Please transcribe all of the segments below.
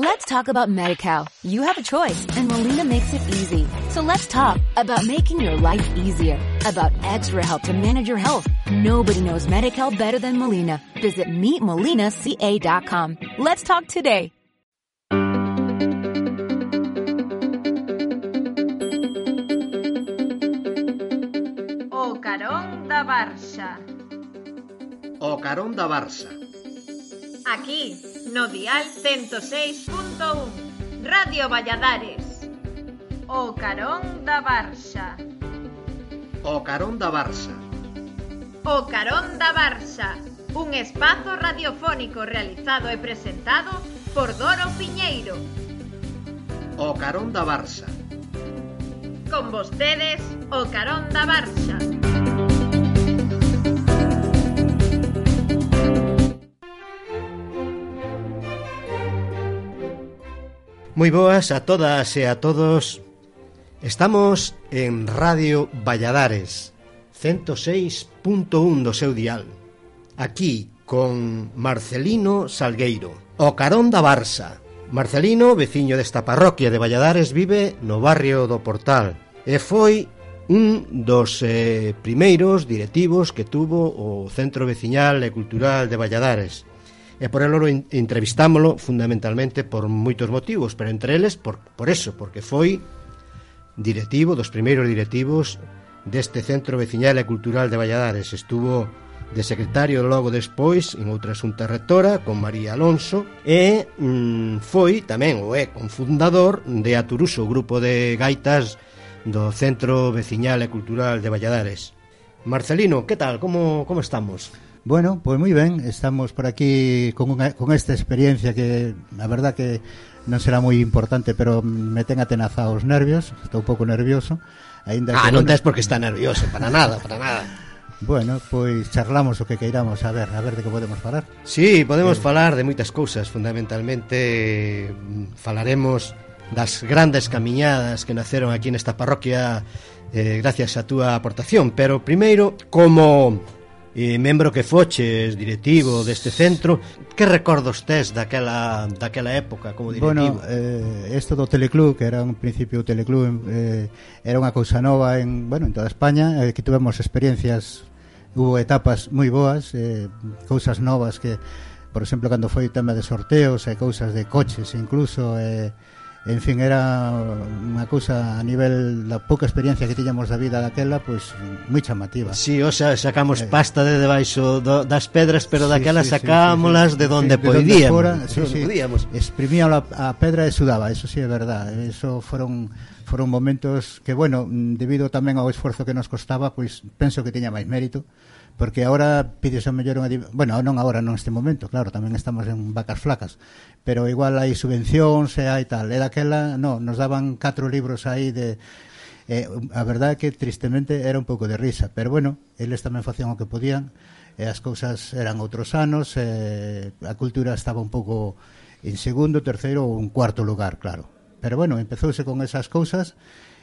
Let's talk about MediCal. You have a choice and Molina makes it easy. So let's talk about making your life easier, about extra help to manage your health. Nobody knows MediCal better than Molina. Visit meetmolinaca.com. Let's talk today. O carón da Barxa. O carón da Barça. aquí no Dial 106.1 Radio Valladares. O Carón da Barxa. O Carón da Barxa. O Carón da Barxa Un espazo radiofónico realizado e presentado por Doro Piñeiro. O Carón da Barxa. Con vostedes, O Carón da Barxa. Moi boas a todas e a todos. Estamos en Radio Valladares, 106.1 do seu dial. Aquí con Marcelino Salgueiro, o carón da Barça. Marcelino, veciño desta parroquia de Valladares, vive no barrio do Portal e foi un dos eh, primeiros directivos que tuvo o Centro Veciñal e Cultural de Valladares e por elo entrevistámolo fundamentalmente por moitos motivos, pero entre eles por, por eso, porque foi directivo, dos primeiros directivos deste Centro Veciñal e Cultural de Valladares. Estuvo de secretario logo despois en outra xunta rectora con María Alonso e mm, foi tamén o é confundador de Aturuso, o grupo de gaitas do Centro Veciñal e Cultural de Valladares. Marcelino, que tal? Como, como estamos? Bueno, pues moi ben, estamos por aquí con, unha, con esta experiencia que a verdad que non será moi importante, pero me ten atenazado os nervios, estou un pouco nervioso. Ainda ah, que non bueno, tes porque está nervioso, para nada, para nada. Bueno, pois charlamos o que queiramos A ver, a ver de que podemos falar Sí, podemos eh... falar de moitas cousas Fundamentalmente mm, falaremos das grandes camiñadas que naceron aquí nesta parroquia eh, gracias a túa aportación, pero primeiro como eh, membro que foches directivo deste centro, que recordos tes daquela daquela época como directivo? Bueno, eh, isto do teleclub, que era un principio o teleclub, eh, era unha cousa nova en, bueno, en toda España, eh, que tuvemos experiencias, hubo etapas moi boas, eh, cousas novas que por exemplo, cando foi o tema de sorteos e cousas de coches incluso eh, en fin, era unha cousa a nivel da pouca experiencia que tiñamos da vida daquela, pois moi chamativa. Sí, o sea, sacamos eh, pasta de debaixo do, das pedras, pero sí, daquela sí, sacámoslas sí, sí, sí, de donde sí, podíamos. Fora, sí, sí, podíamos. Exprimía a, a pedra e sudaba, eso sí é verdad. Eso foron foron momentos que, bueno, debido tamén ao esforzo que nos costaba, pois penso que tiña máis mérito porque agora pides o mellor unha bueno, non agora, non este momento, claro, tamén estamos en vacas flacas, pero igual hai subvencións e hai tal. E daquela, no, nos daban catro libros aí de eh, a verdade é que tristemente era un pouco de risa, pero bueno, eles tamén facían o que podían, e as cousas eran outros anos, e a cultura estaba un pouco en segundo, terceiro ou un cuarto lugar, claro. Pero bueno, empezouse con esas cousas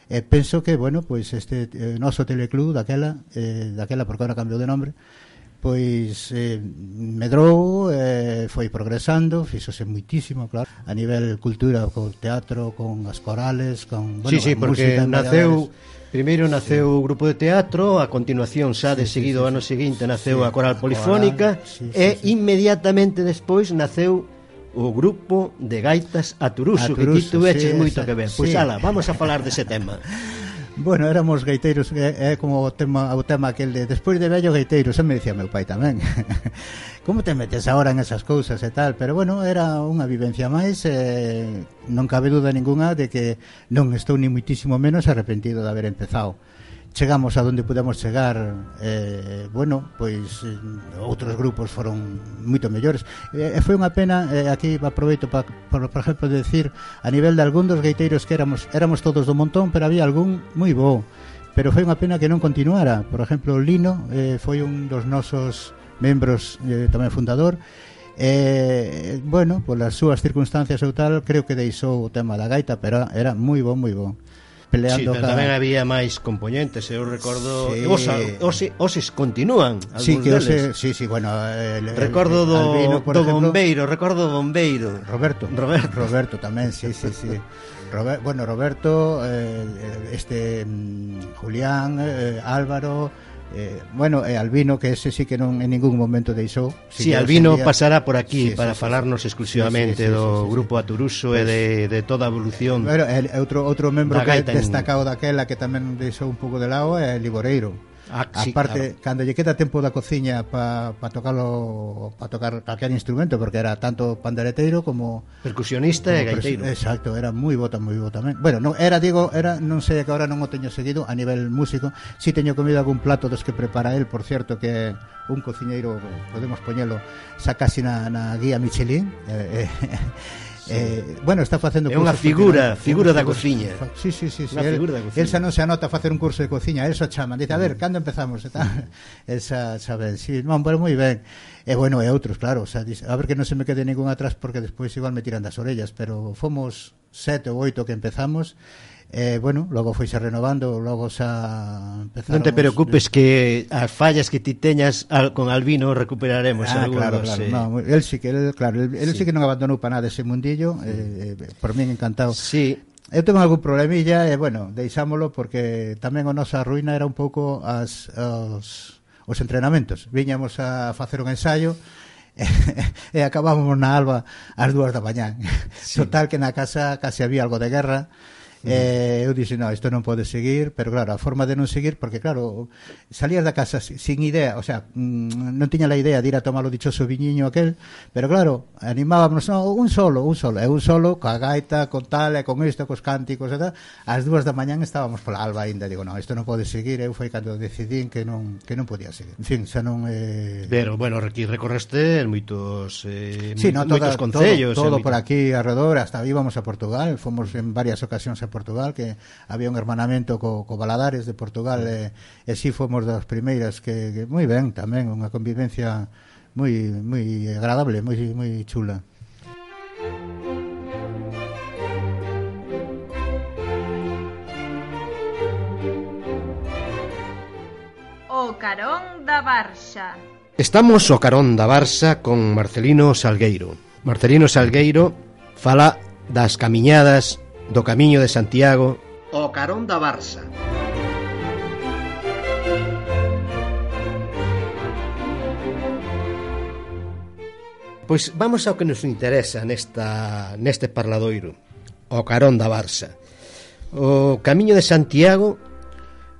E penso que, bueno, pois este eh, noso teleclub daquela, eh, daquela porque agora cambiou de nome, pois eh, medrou, eh, foi progresando, fixose muitísimo, claro, a nivel cultura, co teatro, con as corales, con, bueno, sí, sí, porque naceu Primeiro naceu sí. o grupo de teatro, a continuación xa de sí, seguido sí, sí, o ano seguinte naceu sí, a coral polifónica a coral, sí, sí, e sí. inmediatamente despois naceu o grupo de gaitas Aturuso, Aturuso que ti tuveches sí, moito que ver. Pois sí. ala, vamos a falar dese tema. Bueno, éramos gaiteiros, é eh, como o tema, o tema aquel de despois de vello gaiteiro, se me dicía meu pai tamén. como te metes agora en esas cousas e tal, pero bueno, era unha vivencia máis, eh, non cabe duda ningunha de que non estou ni muitísimo menos arrepentido de haber empezado chegamos a donde pudemos chegar eh, bueno, pois eh, outros grupos foron moito mellores. E eh, foi unha pena, eh, aquí aproveito pa, por, por exemplo de decir a nivel de algún dos gaiteiros que éramos éramos todos do montón, pero había algún moi bo. Pero foi unha pena que non continuara. Por exemplo, Lino eh, foi un dos nosos membros eh, tamén fundador eh, bueno, polas súas circunstancias ou tal, creo que deixou o tema da gaita, pero era moi bo, moi bo peleando sí, cada... tamén había máis componentes, eu recordo sí. os, os, os continúan Sí, que ose, sí, sí, bueno, el, recordo do, Albino, do ejemplo, bombeiro, recordo bombeiro. Roberto. Roberto, Roberto tamén, sí, sí, sí. Robert, bueno, Roberto, eh, eh este mm, Julián, eh, Álvaro, Eh, bueno, e Albino, que ese sí que non en ningún momento deixou. Si sí, Albino día... pasará por aquí sí, para sí, falarnos sí, exclusivamente sí, sí, do sí, sí, grupo Aturuso e de, de toda a evolución. Bueno, el, outro outro membro que destacado en... daquela que tamén deixou un pouco de lado é Liboreiro. Ah, sí, Aparte, claro. cando lle queda tempo da cociña para pa tocarlo para tocar calquer instrumento, porque era tanto pandereteiro como percusionista como e gaiteiro. Exacto, era moi bota, moi bota tamén. Bueno, non era digo, era non sei que agora non o teño seguido a nivel músico, si teño comido algún plato dos que prepara el, por cierto que un cociñeiro podemos poñelo xa casi na, na guía Michelin. Eh, eh, Eh, bueno, está facendo É unha figura, continuo. figura da cociña. Sí, sí, sí, sí. El, figura da cociña. Elsa non se anota a facer un curso de cociña, Elsa chama, dice, a ver, mm. cando empezamos? E tal. Elsa, sabe, sí, non, pero moi ben. E bueno, e outros, claro, o sea, dice, a ver que non se me quede ningún atrás porque despois igual me tiran das orellas, pero fomos sete ou oito que empezamos eh, bueno, logo foise renovando, logo xa empezaron... Non te preocupes que as fallas que ti teñas al, con Albino recuperaremos ah, algunos, claro, claro. Eh... No, el sí que, el, claro, el, el sí. sí que non abandonou para nada ese mundillo, eh, sí. eh, eh, por min encantado. Sí. Eu tengo algún problemilla e, eh, bueno, deixámolo porque tamén a nosa ruína era un pouco as, os, os entrenamentos. Viñamos a facer un ensayo e acabábamos na alba ás dúas da mañán. Sí. Total que na casa case había algo de guerra Eh, eu dixen, no, isto non pode seguir, pero claro, a forma de non seguir, porque claro, salías da casa sin idea, o sea, mm, non tiña la idea de ir a tomar o dichoso viñiño aquel, pero claro, animábamos, no, un solo, un solo, e un solo, coa gaita, con tal, e con isto, cos cánticos, e tal, ás dúas da mañán estábamos pola alba ainda, digo, no, isto non pode seguir, eu foi cando decidín que non, que non podía seguir. En fin, xa non... Eh... Pero, bueno, aquí recorreste en moitos, eh, sí, no, moitos toda, concellos. Todo, todo en por moito... aquí alrededor, hasta íbamos a Portugal, fomos en varias ocasións a Portugal que había un hermanamento co, co Baladares de Portugal e, e si fomos das primeiras que, que moi ben tamén unha convivencia moi moi agradable, moi moi chula. O Carón da Barxa. Estamos o Carón da Barça con Marcelino Salgueiro. Marcelino Salgueiro fala das camiñadas do Camiño de Santiago. O Carón da Barça. Pois vamos ao que nos interesa nesta, neste parladoiro O Carón da Barça. O Camiño de Santiago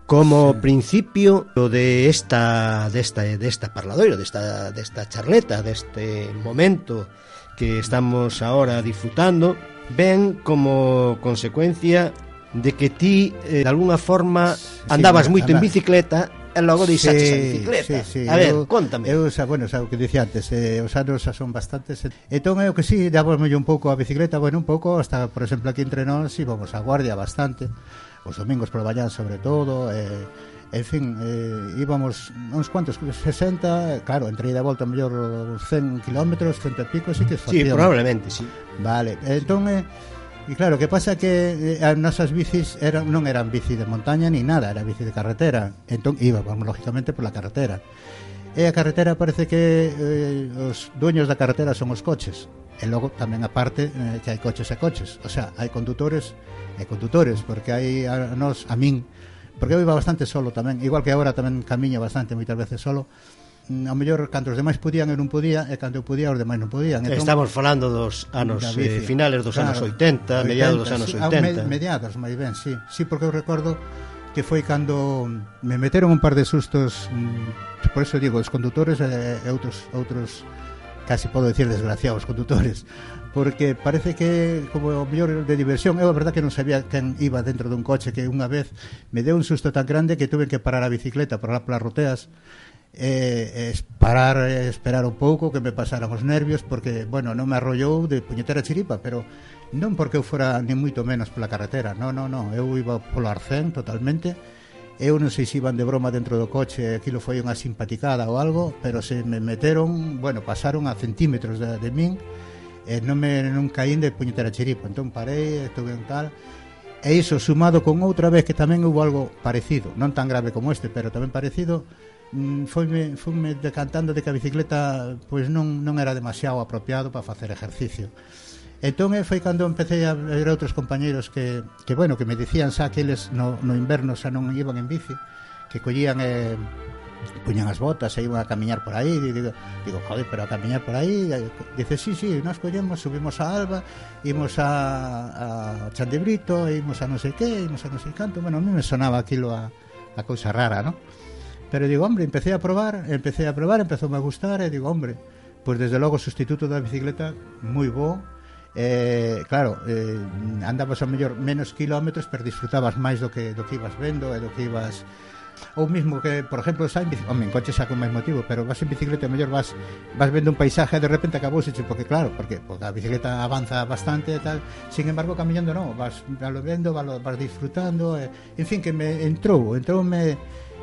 como sí. principio de esta desta de desta parladoiro, desta desta charleta, deste momento que estamos agora disfrutando, ven como consecuencia de que ti, eh, de alguna forma, andabas sí, moito andaba. en bicicleta e logo deixaches sí, a bicicleta. Sí, sí. A ver, eu, contame. Eu, xa, bueno, xa, o que dicía antes, eh, os anos xa son bastantes. Eh. Entón, eu que sí, damos un pouco a bicicleta, bueno, un pouco, hasta, por exemplo, aquí entre nós íbamos a guardia bastante, os domingos por mañán sobre todo, eh, En fin, eh, íbamos uns cuantos, 60, claro, entre ida e volta mellor 100 km, 100 e pico, sí que facíamos. Sí, probablemente, sí. Vale, entón, eh, E claro, que pasa que eh, as nosas bicis eran, non eran bici de montaña ni nada, era bici de carretera. Entón íbamos, lógicamente, pola carretera. E a carretera parece que eh, os dueños da carretera son os coches. E logo tamén a parte eh, que hai coches e coches. O sea, hai condutores e condutores, porque hai a, nos, a min, porque eu iba bastante solo tamén, igual que agora tamén camiño bastante moitas veces solo, mm, ao mellor cando os demais podían eu non podía e cando eu podía os demais non podían. Entón, Estamos falando dos anos eh, finales dos claro, anos 80, 80 mediados dos anos sí, 80 me, Mediados, máis ben, sí. Sí, porque eu recordo que foi cando me meteron un par de sustos mm, por eso digo, os condutores e, e outros outros casi podo decir desgraciados condutores porque parece que como o mellor de diversión eu a verdad que non sabía quen iba dentro dun coche que unha vez me deu un susto tan grande que tuve que parar a bicicleta para las roteas eh, es parar, eh, esperar un pouco que me pasaran os nervios porque, bueno, non me arrollou de puñetera chiripa pero non porque eu fora ni moito menos pola carretera non, non, non, eu iba polo arcén totalmente. Eu non sei se iban de broma dentro do coche, aquilo foi unha simpaticada ou algo, pero se me meteron, bueno, pasaron a centímetros de, de min e non me non caín de puñetera chiripa. Entón parei, estuve en tal. E iso sumado con outra vez que tamén houve algo parecido non tan grave como este, pero tamén parecido mm, foime, foime decantando de que a bicicleta pois non, non era demasiado apropiado para facer exercicio Entón eh, foi cando empecé a ver outros compañeiros que, que bueno, que me dicían xa que eles no, no inverno xa non iban en bici, que collían eh, puñan as botas e iban a camiñar por aí e digo, digo, joder, pero a camiñar por aí dice, sí, sí, nós collemos, subimos a Alba imos a, a Chandebrito imos a non sei que, imos a non sei canto bueno, a mí me sonaba aquilo a, a cousa rara, ¿no? pero digo, hombre, empecé a probar empecé a probar, empezou a gustar e digo, hombre, pois pues desde logo sustituto da bicicleta moi bo eh, claro, eh, andabas ao mellor menos kilómetros pero disfrutabas máis do que do que ibas vendo e do que ibas ou mismo que, por exemplo, xa en bicicleta, home, en coche xa con máis motivo, pero vas en bicicleta, mellor vas vas vendo un paisaje e de repente acabouse, porque claro, porque, porque a bicicleta avanza bastante e tal, sin embargo, camiñando non, vas valo vendo, valo, vas disfrutando, e, en fin, que me entrou, entrou me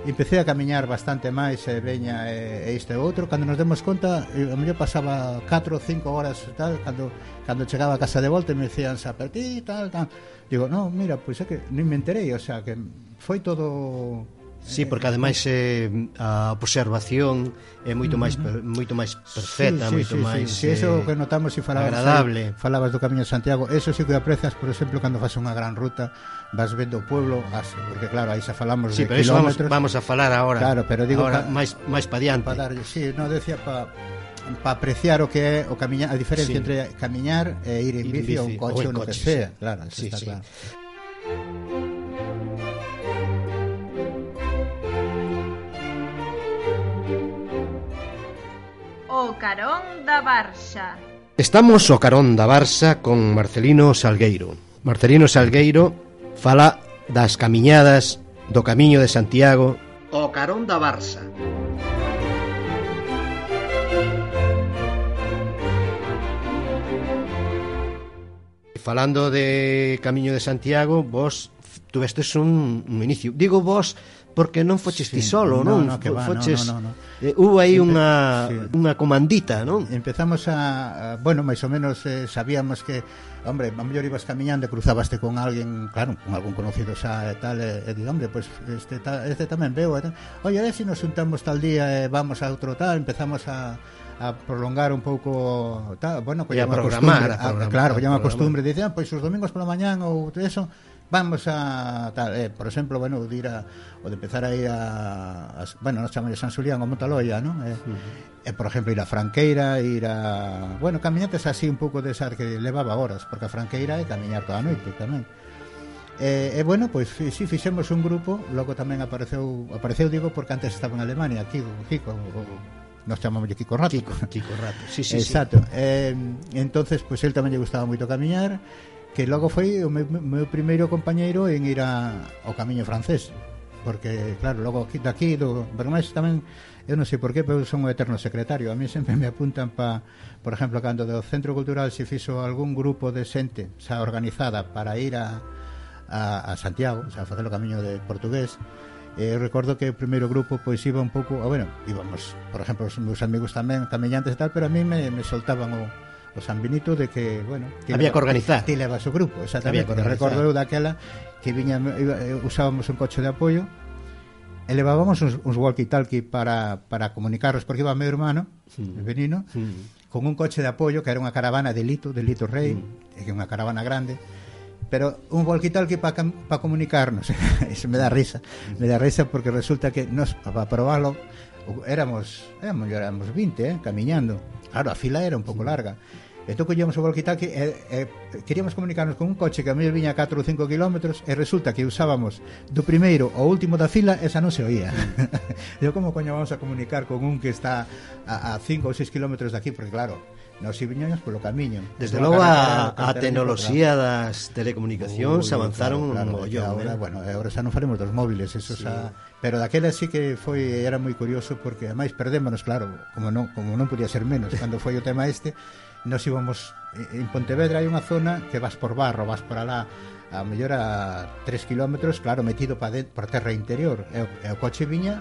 empecé a camiñar bastante máis e veña e, e isto e outro cando nos demos conta, eh, a mellor pasaba 4 ou 5 horas e tal, cando, cando chegaba a casa de volta e me decían xa ti, tal, tal digo, non, mira, pois é que non me enterei o sea, que foi todo Sí, porque ademais eh, a observación é moito máis per, moito máis perfecta, sí, sí, moito sí, máis sí. Eh, sí, eso que notamos se si falabas agradable. Aí, falabas do Camiño de Santiago, eso sí que aprecias, por exemplo, cando fas unha gran ruta, vas vendo o pueblo, as, porque claro, aí xa falamos sí, de pero kilómetros. Vamos, vamos a falar agora. Claro, pero digo agora, pa, máis máis pa diante. Pa darlle, sí, no decía pa para apreciar o que é o camiñar, a diferencia sí. entre camiñar e ir en bici, bici ou un coche ou no que sea, claro, sí, está sí. claro. O Carón da Barxa. Estamos o Carón da Barxa con Marcelino Salgueiro. Marcelino Salgueiro fala das camiñadas do Camiño de Santiago. O Carón da Barxa. Falando de Camiño de Santiago, vos tuvestes un, un inicio. Digo vos porque non foches sí, ti solo, non? non? No, que va, foches... no, no, no, no. Eh, hubo aí unha sí. unha comandita, non? Empezamos a, a bueno, máis ou menos eh, sabíamos que hombre, a mellor ibas camiñando e cruzabaste con alguén, claro, con algún conocido xa e tal, e, e di, hombre, pois pues este, ta, este tamén veo, e tal. Oye, a ver se si nos juntamos tal día e vamos a outro tal, empezamos a a prolongar un pouco tal, bueno, que a programar, a, a, programar, a, claro, que unha costumbre, dicían, ah, pois os domingos pola mañán ou eso, vamos a tal, eh, por exemplo, bueno, de ir a, o de empezar a ir a, a bueno, nos chamamos San Julián o Montaloia, non? Eh, uh -huh. eh, por exemplo, ir a Franqueira, ir a, bueno, camiñates así un pouco desas que levaba horas, porque a Franqueira é camiñar toda a noite tamén. E, eh, eh, bueno, pois pues, si sí, fixemos un grupo, logo tamén apareceu, apareceu digo, porque antes estaba en Alemania, aquí, Kiko, o, nos chamamos de Kiko Rato. Kiko, Kiko Rato, sí, sí, Exacto. Sí. Eh, entonces, pois pues, él tamén lle gustaba moito camiñar, que logo foi o meu, meu primeiro compañeiro en ir a, ao camiño francés. Porque claro, logo aquí, daqui do Bermés tamén eu non sei por que, pero son o eterno secretario. A mí sempre me apuntan pa por exemplo, cando do Centro Cultural se fixo algún grupo de xente xa organizada para ir a, a, a Santiago xa facer o camiño de portugués Eh, recordo que o primeiro grupo pois iba un pouco, ah, bueno, íbamos, por exemplo, os meus amigos tamén, camiñantes e tal, pero a mí me, me soltaban o, o San Benito de que, bueno... que había que organizar. Ti leva o seu grupo, exactamente. Había que. Recordo eu daquela que viña, eh, usábamos un coche de apoio e levábamos uns, uns walkie-talkie para, para comunicarnos, porque iba meu hermano, sí. el Benino, sí. con un coche de apoio que era unha caravana de Lito, de Lito Rey, sí. que é unha caravana grande, pero un walkie-talkie para pa comunicarnos. Eso me da risa. Me da risa porque resulta que nos, para probarlo éramos, éramos, éramos 20, eh, camiñando. Claro, a fila era un pouco larga. Entón collemos o walkie-talkie e, e queríamos comunicarnos con un coche que a mí viña 4 ou 5 kilómetros e resulta que usábamos do primeiro ao último da fila esa non se oía. Eu como coño vamos a comunicar con un que está a, a 5 ou 6 kilómetros de aquí, porque claro, nos viñamos polo camiño. Desde logo a, a tecnoloxía das telecomunicacións Uy, avanzaron claro, un mollón, Agora, eh? bueno, agora xa non faremos dos móviles, eso sí. xa... Pero daquela sí que foi era moi curioso porque ademais perdémonos, claro, como non como non podía ser menos, cando foi o tema este, nos íbamos eh, en Pontevedra hai unha zona que vas por barro, vas por alá a mellor a 3 km, claro, metido para por terra interior. E o, e o coche viña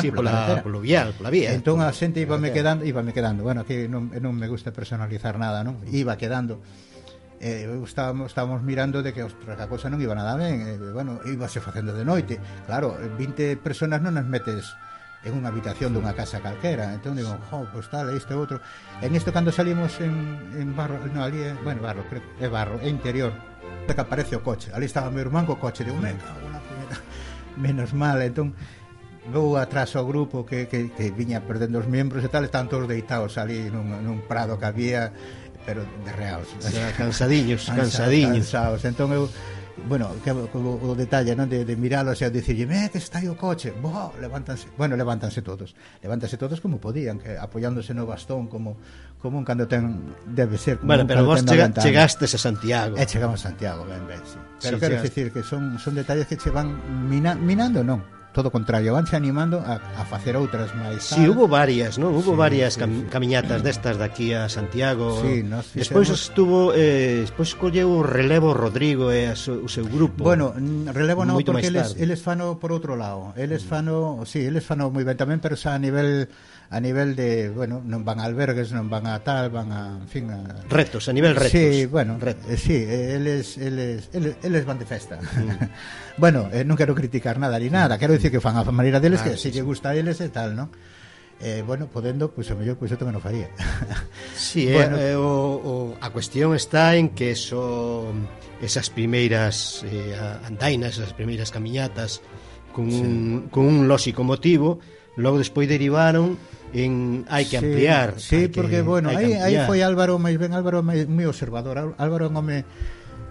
sí, pola, pola vial, pola vía. Entón a xente iba me quedando, iba me quedando. Bueno, que non, non me gusta personalizar nada, non? Iba quedando. Eh, estábamos, estábamos mirando de que ostras, a cosa non iba nada ben eh, bueno, iba se facendo de noite. Claro, 20 personas non as metes en unha habitación dunha casa calquera. Entón digo, jo, pues tal, este outro. En isto cando salimos en, en barro no, ali é, bueno, barro, creo, é barro é interior, que aparece o coche. Ali estaba meu irmán co coche, digo, me cago na menos mal, entón vou atrás ao grupo que, que, que viña perdendo os membros e tal, estaban todos deitados ali nun, nun prado que había pero de real. O sea, cansadiños, cansadiños cansados. entón eu bueno, que, o, o detalle non? De, de miralos e dicirlle eh, que está aí o coche Bo, levántanse, bueno, levántanse todos levántanse todos como podían que apoiándose no bastón como, como un cando ten debe ser como bueno, pero vos chega, chegastes a Santiago e eh, chegamos a Santiago ben, ben, sí. pero sí, quero dicir que son, son detalles que che van mina, minando non todo contrario, vanse animando a, a facer outras máis Si, sí, hubo varias, non? Hubo sí, varias cam sí, camiñatas destas de aquí a Santiago. Sí, nos fixemos... Despois estuvo eh despois colleu o relevo Rodrigo e so, o seu grupo. Bueno, relevo non porque eles eles fano por outro lado. Eles mm. fano, si, sí, eles fano moi ben tamén, pero xa a nivel a nivel de, bueno, non van a albergues, non van a tal, van a, en fin, a... Retos, a nivel retos. Sí, bueno, retos. Eh, sí, eles, eles, eles, eles van de festa. Mm. bueno, eh, non quero criticar nada ni nada, quero dicir que fan a maneira deles, ah, que se sí, si sí. lle gusta a eles e tal, non? eh, bueno, podendo, pois pues, o mellor, pois pues, eu tamén o faría. sí, eh, bueno, eh, o, o, a cuestión está en que eso, esas primeiras eh, andainas, esas primeiras camiñatas, con, sí. un, con un lógico motivo, logo despois derivaron en hai que ampliar. Sí, sí porque, que, bueno, aí, aí foi Álvaro, máis ben Álvaro moi observador. Álvaro é un home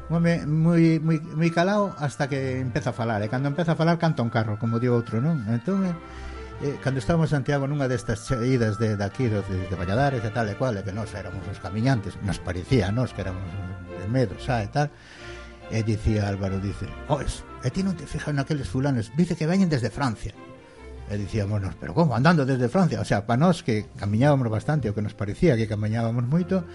home moi, moi, moi calado hasta que empeza a falar e cando empeza a falar canta un carro, como di outro non? entón eh, eh cando estábamos en Santiago nunha destas idas de, de de, de Valladares e tal e cual e que nós éramos os camiñantes nos parecía nós que éramos de medo xa e tal e dicía Álvaro dice "Oh, e ti non te fijas naqueles fulanos dice que veñen desde Francia E dicíamos nos, pero como, andando desde Francia O sea, para nós que camiñábamos bastante O que nos parecía que camiñábamos moito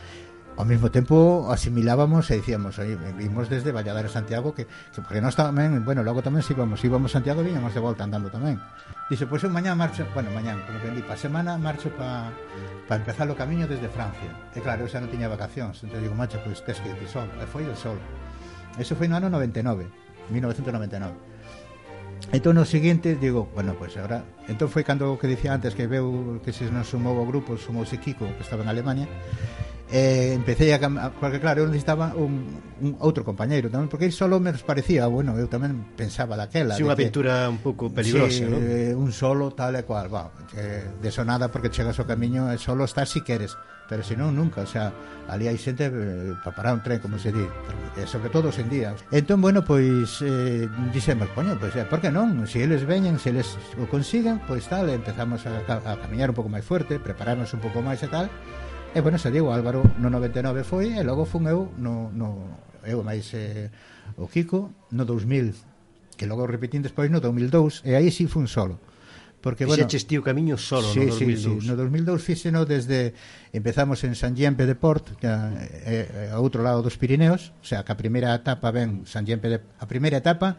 ao mesmo tempo asimilábamos e dicíamos, oye, vimos desde Valladares a Santiago que, que porque nós tamén, bueno, logo tamén si íbamos, íbamos a Santiago e de volta andando tamén. Dice, pois pues, eu mañá marcho, bueno, mañá, como que di, pa semana marcho pa, pa empezar o camiño desde Francia. E claro, eu xa non tiña vacacións, entón digo, macho, pois pues, tes que ir solo. E foi o solo. Eso foi no ano 99, 1999. Entón no seguinte digo, bueno, pois pues agora Entón foi cando que dicía antes que veu que se non sumou o grupo, sumouse Kiko, que estaba en Alemania eh, empecé a porque claro, eu necesitaba un, un outro compañeiro tamén, porque solo me parecía, bueno, eu tamén pensaba daquela. Si, sí, unha pintura un pouco peligrosa, sí, ¿no? Eh, un solo tal e cual, va, que eh, de sonada porque chegas ao camiño e solo estás si queres, pero se non nunca, o sea, ali hai xente eh, para parar un tren, como se di, e sobre todo sen día. Entón, bueno, pois eh, dixemos, coño, pois eh, por que non? Se si eles veñen, se si eles o consigan, pois tal, empezamos a, a, a camiñar un pouco máis fuerte, prepararnos un pouco máis e tal, E, bueno, se digo, Álvaro no 99 foi E logo fun eu no, no Eu máis eh, o Kiko No 2000 Que logo repetín despois no 2002 E aí si sí fun solo porque bueno, Fixeches tío camiño solo sí, no 2002. Sí, sí. No 2002 fixeno desde empezamos en San Giempe de Port, que é, é, outro lado dos Pirineos, o sea, que a primeira etapa ven San Giempe de a primeira etapa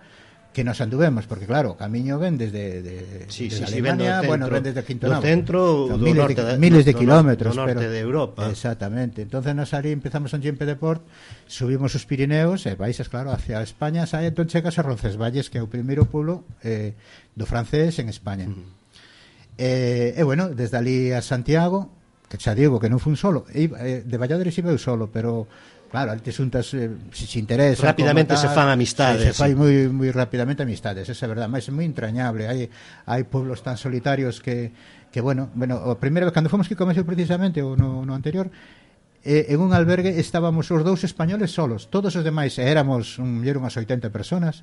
que nos anduvemos, porque claro, camiño ven desde de, sí, desde sí, Alemania, sí, bueno, ven desde Quintonao. Do centro do miles, norte de, miles de do kilómetros, do norte pero, de Europa. Exactamente. Entonces nos ali empezamos en Gempe de Port, subimos os Pirineos, eh, e baixas, claro, hacia España, sai entón chegas a Roncesvalles, que é o primeiro pueblo eh, do francés en España. Uh -huh. eh, e bueno, desde ali a Santiago, que xa digo que non fun solo, e, eh, de Valladolid iba eu solo, pero Claro, antes xuntas eh, se interesa Rapidamente tal, se fan amistades Se, se fai moi, moi rapidamente amistades, esa é verdade Mas é moi entrañable Hai, hai pueblos tan solitarios que, que bueno, bueno A primeira vez, cando fomos que comecei precisamente O no, no anterior eh, En un albergue estábamos os dous españoles solos Todos os demais éramos un, Era unhas 80 personas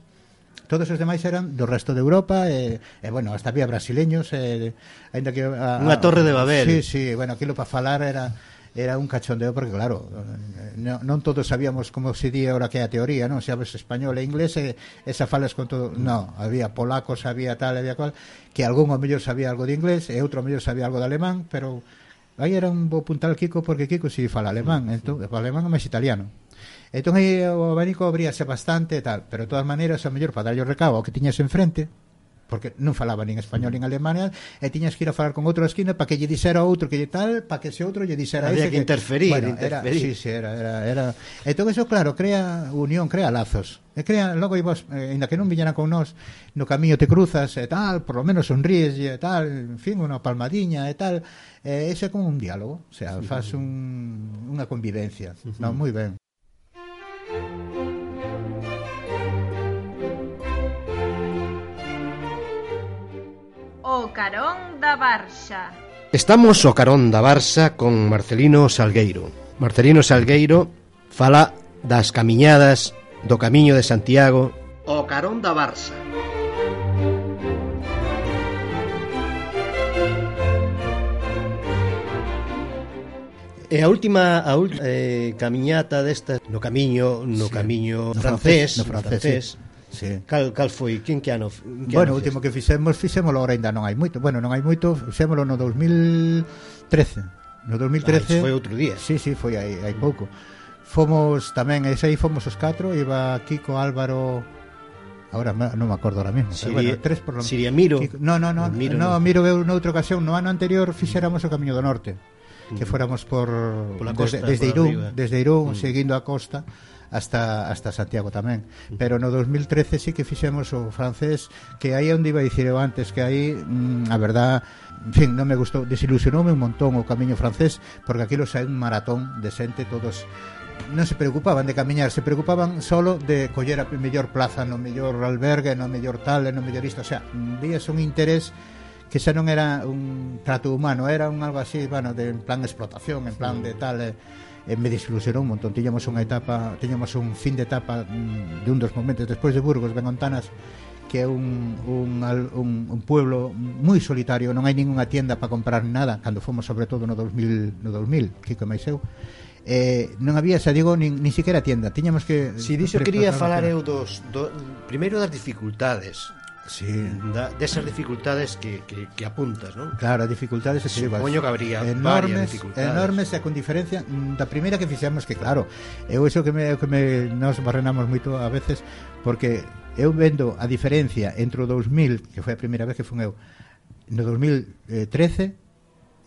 todos os demais eran do resto de Europa e, e bueno, hasta había brasileños e, ainda que a, a, unha torre de Babel. Sí, sí, bueno, aquilo para falar era era un cachondeo porque claro, non, non todos sabíamos como se di ahora que é a teoría, non? Sabes español e inglés e, esa falas con todo, no, había polacos, había tal, había cual, que algún o mellor sabía algo de inglés e outro o mellor sabía algo de alemán, pero aí era un bo puntal Kiko porque Kiko si fala alemán, entón, fala alemán máis italiano. Entón aí o abanico abríase bastante e tal, pero de todas maneiras, o mellor para darlle o recabo ao que tiñas enfrente, porque non falaba nin español nin alemán e tiñas que ir a falar con outro esquina para que lle dixera outro que lle tal, para que ese outro lle dixera Había ese que, que interferir, bueno, interferir. Era, sí, sí, era, era, era. Entón eso claro, crea unión, crea lazos. E crea, logo vos, eh, ainda que non viñeran con nós, no camiño te cruzas e tal, por lo menos sonríes e tal, en fin, unha palmadiña e tal. Eh, ese é como un diálogo, o sea, sí, faz un, unha convivencia. Non, no, moi ben. Carón da Barxa. Estamos o Carón da Barxa con Marcelino Salgueiro. Marcelino Salgueiro fala das camiñadas do Camiño de Santiago. O Carón da Barça. E a última a ult, eh, camiñata desta no camiño no sí. camiño francés, no francés, no francés, francés sí. Cal, cal foi? Quen que ano? Que bueno, ano o último que fixemos, fixémolo ahora ainda non hai moito. Bueno, non hai moito, fixémolo no 2013. No 2013... Ah, foi outro día. Sí, sí, foi aí, hai pouco. Fomos tamén, ese aí fomos os catro, iba Kiko, Álvaro, Ahora non me acordo ahora mismo. Siria, bueno, tres por lo menos. Siria Miro. Kiko, no, no, no. Miro, no, no, Miro veu noutra ocasión, no ano anterior fixéramos o Camiño do Norte que fóramos por Pola costa, desde, desde Irún, arriba. desde Irún, mm. seguindo a costa hasta hasta Santiago tamén. Mm. Pero no 2013 sí que fixemos o francés, que aí onde iba a dicir eu antes que aí, mm, a verdad, en fin, non me gustou, desilusionoume un montón o camiño francés, porque aquilo xa é un maratón de xente todos non se preocupaban de camiñar, se preocupaban solo de coller a mellor plaza, no mellor albergue, no mellor tal, no mellor isto, o sea, vías un interés que xa non era un trato humano, era un algo así, bueno, de en plan explotación, en plan de tal eh, e me desilusionou un montón. Tiñamos unha etapa, tiñamos un fin de etapa mm, de un dos momentos despois de Burgos, Benontanas, que é un, un, un, un pueblo moi solitario, non hai ningunha tienda para comprar nada, cando fomos sobre todo no 2000, no 2000 Kiko e máis eu, eh, non había, xa digo, nin, nin siquiera tienda. Tiñamos que... Si diso quería falar eu dos, do, primeiro das dificultades sí. da, desas dificultades que, que, que apuntas, non? Claro, as dificultades que Supoño que habría enormes, enormes e con diferencia mm, da primeira que fixemos que claro, eu iso que me, que me nos barrenamos moito a veces porque eu vendo a diferencia entre o 2000, que foi a primeira vez que fun eu, no 2013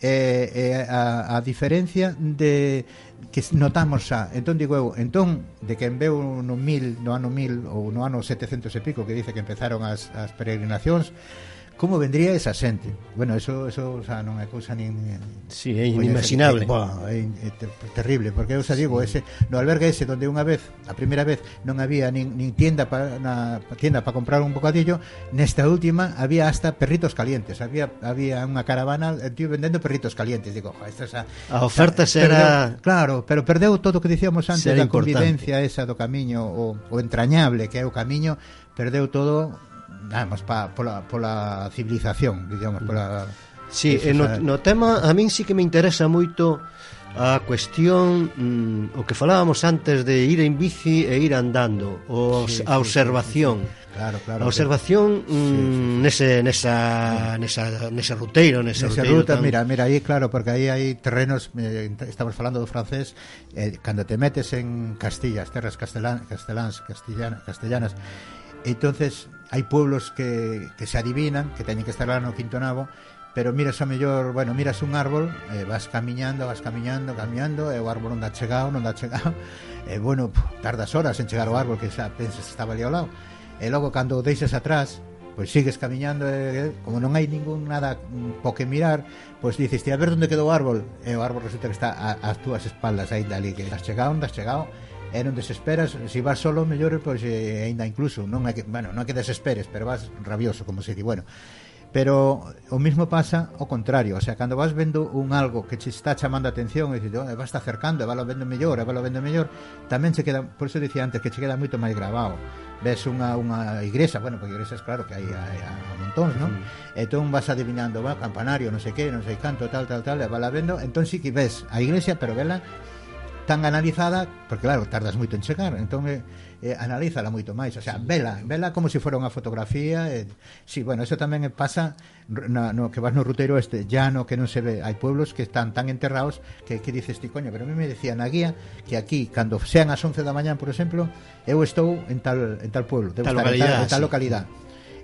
eh, eh, a, a diferencia de que notamos xa. Entón digo eu, entón de que en veu no mil, no ano mil ou no ano 700 e pico que dice que empezaron as, as peregrinacións Como vendría esa xente? Bueno, eso, eso o sea, non é cousa nin... Sí, é inimaginable. Boa, é, é terrible, porque eu xa digo, sí. ese, no albergue ese donde unha vez, a primeira vez, non había nin, nin tienda para na tienda para comprar un bocadillo, nesta última había hasta perritos calientes, había había unha caravana, tío vendendo perritos calientes, digo, jo, esta xa, A oferta xa, era... Perdeu, claro, pero perdeu todo o que dicíamos antes da importante. convivencia esa do camiño, o, o entrañable que é o camiño, perdeu todo además pa, pola, pola civilización, digamos, pola Sí, eh, no, no tema a min sí que me interesa moito a cuestión mm, o que falábamos antes de ir en bici e ir andando, o sí, a observación. Sí, sí, sí. Claro, claro. A observación que... mm, sí, sí, nese nesa nesa nese ruteiro, nese, nesa ruteiro ruta, tan... mira, mira aí claro, porque aí hai terrenos eh, estamos falando do francés, eh, cando te metes en Castilla, as terras castelán, casteláns, castellanas, castellanas, entonces hai pueblos que, que se adivinan, que teñen que estar lá no quinto nabo, pero miras a mellor, bueno, miras un árbol, eh, vas camiñando, vas camiñando, camiñando, e o árbol non dá chegado, non dá chegado, e bueno, pff, tardas horas en chegar ao árbol que xa pensas estaba ali ao lado. E logo cando o deixas atrás, pois sigues camiñando e, como non hai ningún nada mm, po que mirar, pois dices, a ver onde quedou o árbol, e o árbol resulta que está a, as túas espaldas aí dali que has chegado, onde has chegado, e non desesperas, se si vas solo mellor pois eh, aínda incluso, non é que, bueno, non é que desesperes, pero vas rabioso, como se di, bueno. Pero o mismo pasa o contrario, o sea, cando vas vendo un algo que che está chamando a atención e dices, oh, vas acercando, e vas vendo mellor, e vas vendo mellor, tamén se queda, por eso dicía antes, que che queda moito máis grabado ves unha, unha igresa, bueno, porque igrexas claro que hai a, a, a montóns, non? Entón vas adivinando, va, campanario, non sei que, non sei canto, tal, tal, tal, e vas la vendo, entón sí que ves a igrexa, pero vela tan analizada porque claro, tardas moito en chegar entón eh, eh, analízala moito máis o sea, vela, vela como se si fora unha fotografía eh, si, sí, bueno, eso tamén pasa na, no que vas no ruteiro este llano que non se ve, hai pueblos que están tan enterrados que, que dices ti, coño, pero a mí me decía na guía que aquí, cando sean as 11 da mañán por exemplo, eu estou en tal, en tal pueblo, debo tal estar localidad, en tal, en tal sí. localidade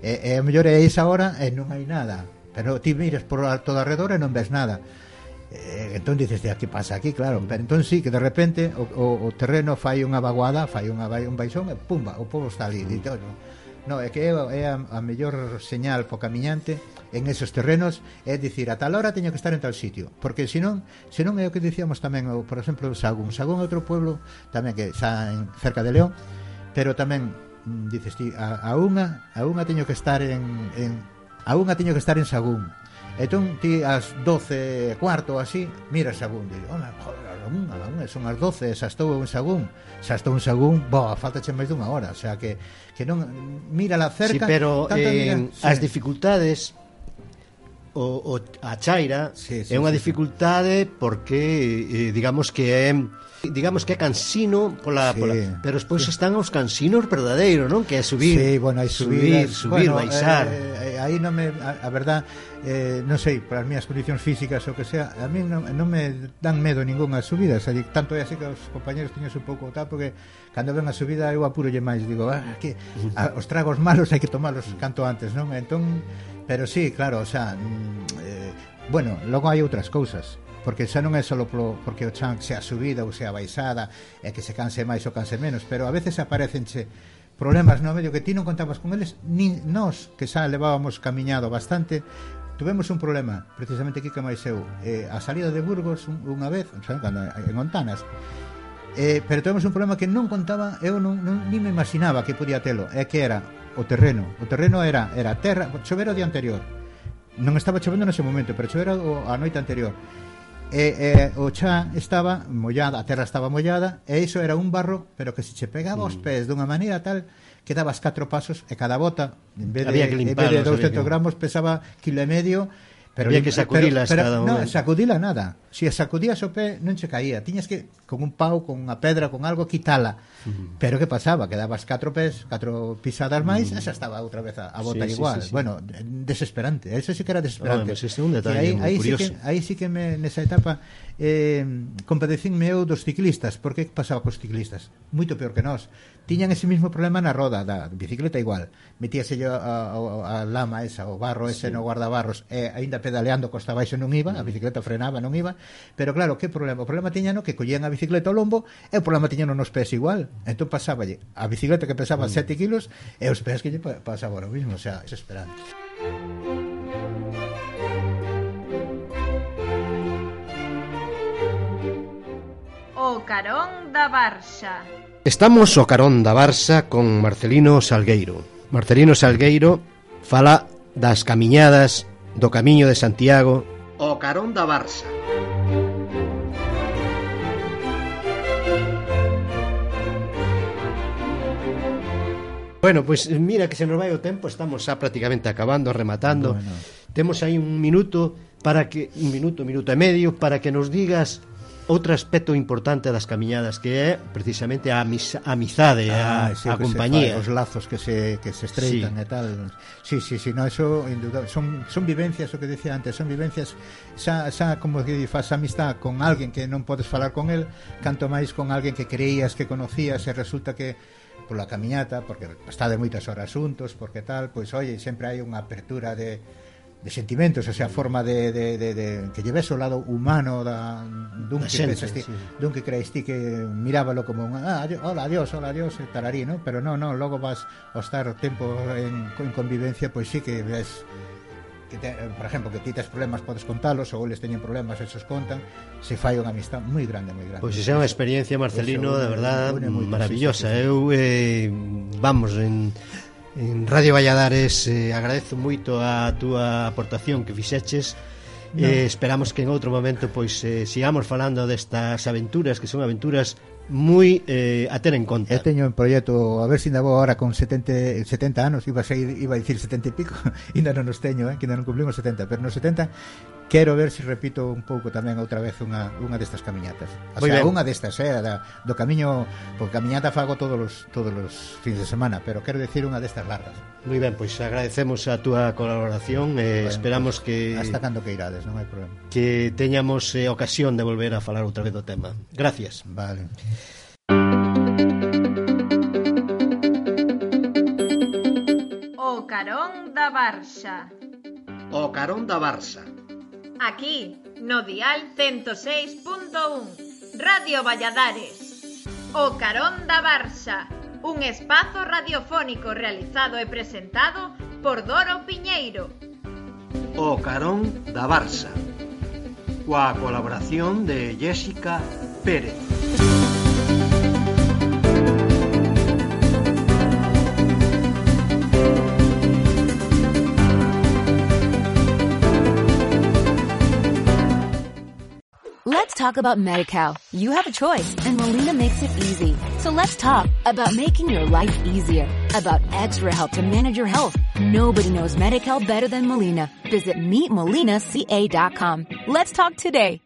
e, e a mellor é esa hora e non hai nada pero ti miras por todo alrededor e non ves nada eh, entón dices, de que pasa aquí, claro pero entón sí, que de repente o, o, o terreno fai unha vaguada, fai unha, un baixón e pumba, o povo está ali mm. dito, no, é que é, é a, a mellor señal po camiñante en esos terrenos é dicir, a tal hora teño que estar en tal sitio porque senón, senón é o que dicíamos tamén o, por exemplo, Sagún, Sagún é outro pueblo tamén que xa en, cerca de León pero tamén mm, dices ti, a, a unha a unha teño que estar en, en a unha teño que estar en Sagún Entón, ti as 12 cuarto así, mira Sagún, digo, home, joder, a unha, a unha, son as 12, xa estou en Sagún, xa estou en Sagún, bo, falta che máis dunha hora, o sea que, que non, mira la cerca... Sí, pero tanto, eh, mira, as sí. dificultades o, o a chaira sí, sí, é unha sí, dificultade sí. porque eh, digamos que é eh, digamos que é cansino pola, sí. pola pero despois sí. están os cansinos verdadeiros, non? Que é subir, sí, bueno, hai subir, subir, subir bueno, baixar. Eh, eh, aí non me a, a verdad eh, non sei, para as minhas condicións físicas ou que sea, a mí non, non me dan medo ningunha subida, xa, tanto é así que os compañeros tiños un pouco tal porque cando ven a subida eu apurolle máis, digo, ah, que a, os tragos malos hai que tomalos canto antes, non? Entón, pero sí, claro, o sea, mm, eh, bueno, logo hai outras cousas porque xa non é só polo, porque o chan sea subida ou sea baixada e que se canse máis ou canse menos pero a veces aparecenche problemas no medio que ti non contabas con eles nin nós que xa levábamos camiñado bastante Tuvemos un problema, precisamente aquí que máis eu eh, A salida de Burgos unha vez xa, cando, En Ontanas eh, Pero tuvemos un problema que non contaba Eu non, non ni me imaginaba que podía telo É que era o terreno O terreno era, era terra, chovera o día anterior Non estaba chovendo nese momento Pero chovera o, a noite anterior E, e o chá estaba mollada, a terra estaba mollada e iso era un barro, pero que se che pegaba aos pés dunha maneira tal que dabas catro pasos e cada bota en vez de, limparlo, en vez de 200 gramos pesaba kilo e medio pero, Había que sacudila pero, pero, pero, no, sacudila nada se sacudías o pé non che caía tiñas que con un pau, con unha pedra, con algo quitala uh -huh. pero que pasaba? que dabas catro pés catro pisadas máis uh -huh. e xa estaba outra vez a, a bota sí, igual sí, sí, sí. bueno, desesperante eso sí que era desesperante oh, este un detalle aí, aí, curioso. sí que, aí sí que me, nesa etapa eh, compadecínme eu dos ciclistas porque pasaba cos ciclistas? moito peor que nós tiñan ese mismo problema na roda da bicicleta igual metíase yo a, a, a lama esa o barro ese sí. no guardabarros e eh, aínda pedaleando costa baixo non iba a bicicleta frenaba non iba Pero claro, que problema? O problema tiñano que collían a bicicleta ao lombo e o problema tiñano nos pés igual. Entón pasáballe a bicicleta que pesaba mm. 7 kilos e os pés que lle pasaba o mismo, o sea, desesperante. O Carón da Barxa. Estamos o Carón da Barxa con Marcelino Salgueiro. Marcelino Salgueiro fala das camiñadas do Camiño de Santiago. O Carón da Barça. Bueno, pois pues, eh, mira que se nos vai o tempo, estamos xa prácticamente acabando, rematando. Bueno. Temos aí un minuto para que un minuto, minuto e medio para que nos digas outro aspecto importante das camiñadas que é precisamente a amizade, ah, a, sí, a compañía, os lazos que se que se estreitan sí. e tal. Sí, sí, sí, no, eso indudable. son son vivencias o que decía antes, son vivencias xa, xa como que faz amistad con alguén que non podes falar con el, canto máis con alguén que creías que conocías e resulta que pola camiñata, porque está de moitas horas xuntos, porque tal, pois oye, sempre hai unha apertura de, de sentimentos, esa forma de, de, de, de que lleves o lado humano da, dun que xente, pensas ti, sí. dun que crees ti que mirábalo como un ah, adio, hola, adiós, hola, adiós, tararí, ¿no? pero non, non, logo vas a estar tempo en, en convivencia, pois sí que ves que te, eh, por exemplo, que ti tes problemas podes contalos ou eles teñen problemas, esos contan, se fai unha amistad moi grande, moi grande. Pois pues, é unha experiencia Marcelino, de verdad, maravillosa. Sí, sí, sí. Eu eh, vamos en en Radio Valladares eh, agradezo moito a túa aportación que fixeches no. eh, esperamos que en outro momento pois eh, sigamos falando destas aventuras que son aventuras moi eh, a ter en conta. Eu teño un proxecto, a ver se ainda vou agora con 70, 70 anos, iba a, seguir, iba a dicir 70 e pico, ainda non os teño, eh, que ainda non cumplimos 70, pero nos 70 quero ver se repito un pouco tamén outra vez unha, unha destas camiñatas. O Muy sea, unha destas, eh, da, do camiño, porque camiñata fago todos os, todos os fins de semana, pero quero decir unha destas largas. Moi ben, pois agradecemos a túa colaboración e eh, bueno, esperamos pues, que hasta cando que irades, non hai problema. Que teñamos eh, ocasión de volver a falar outra vez do tema. Gracias. Vale. O Carón da Barxa. O Carón da Barxa Aquí, no dial 106.1, Radio Valladares. O Carón da Barxa, un espazo radiofónico realizado e presentado por Doro Piñeiro. O Carón da Barça, coa colaboración de Jessica Pérez. Talk about MediCal. You have a choice and Molina makes it easy. So let's talk about making your life easier, about extra help to manage your health. Nobody knows MediCal better than Molina. Visit meetmolinaca.com. Let's talk today.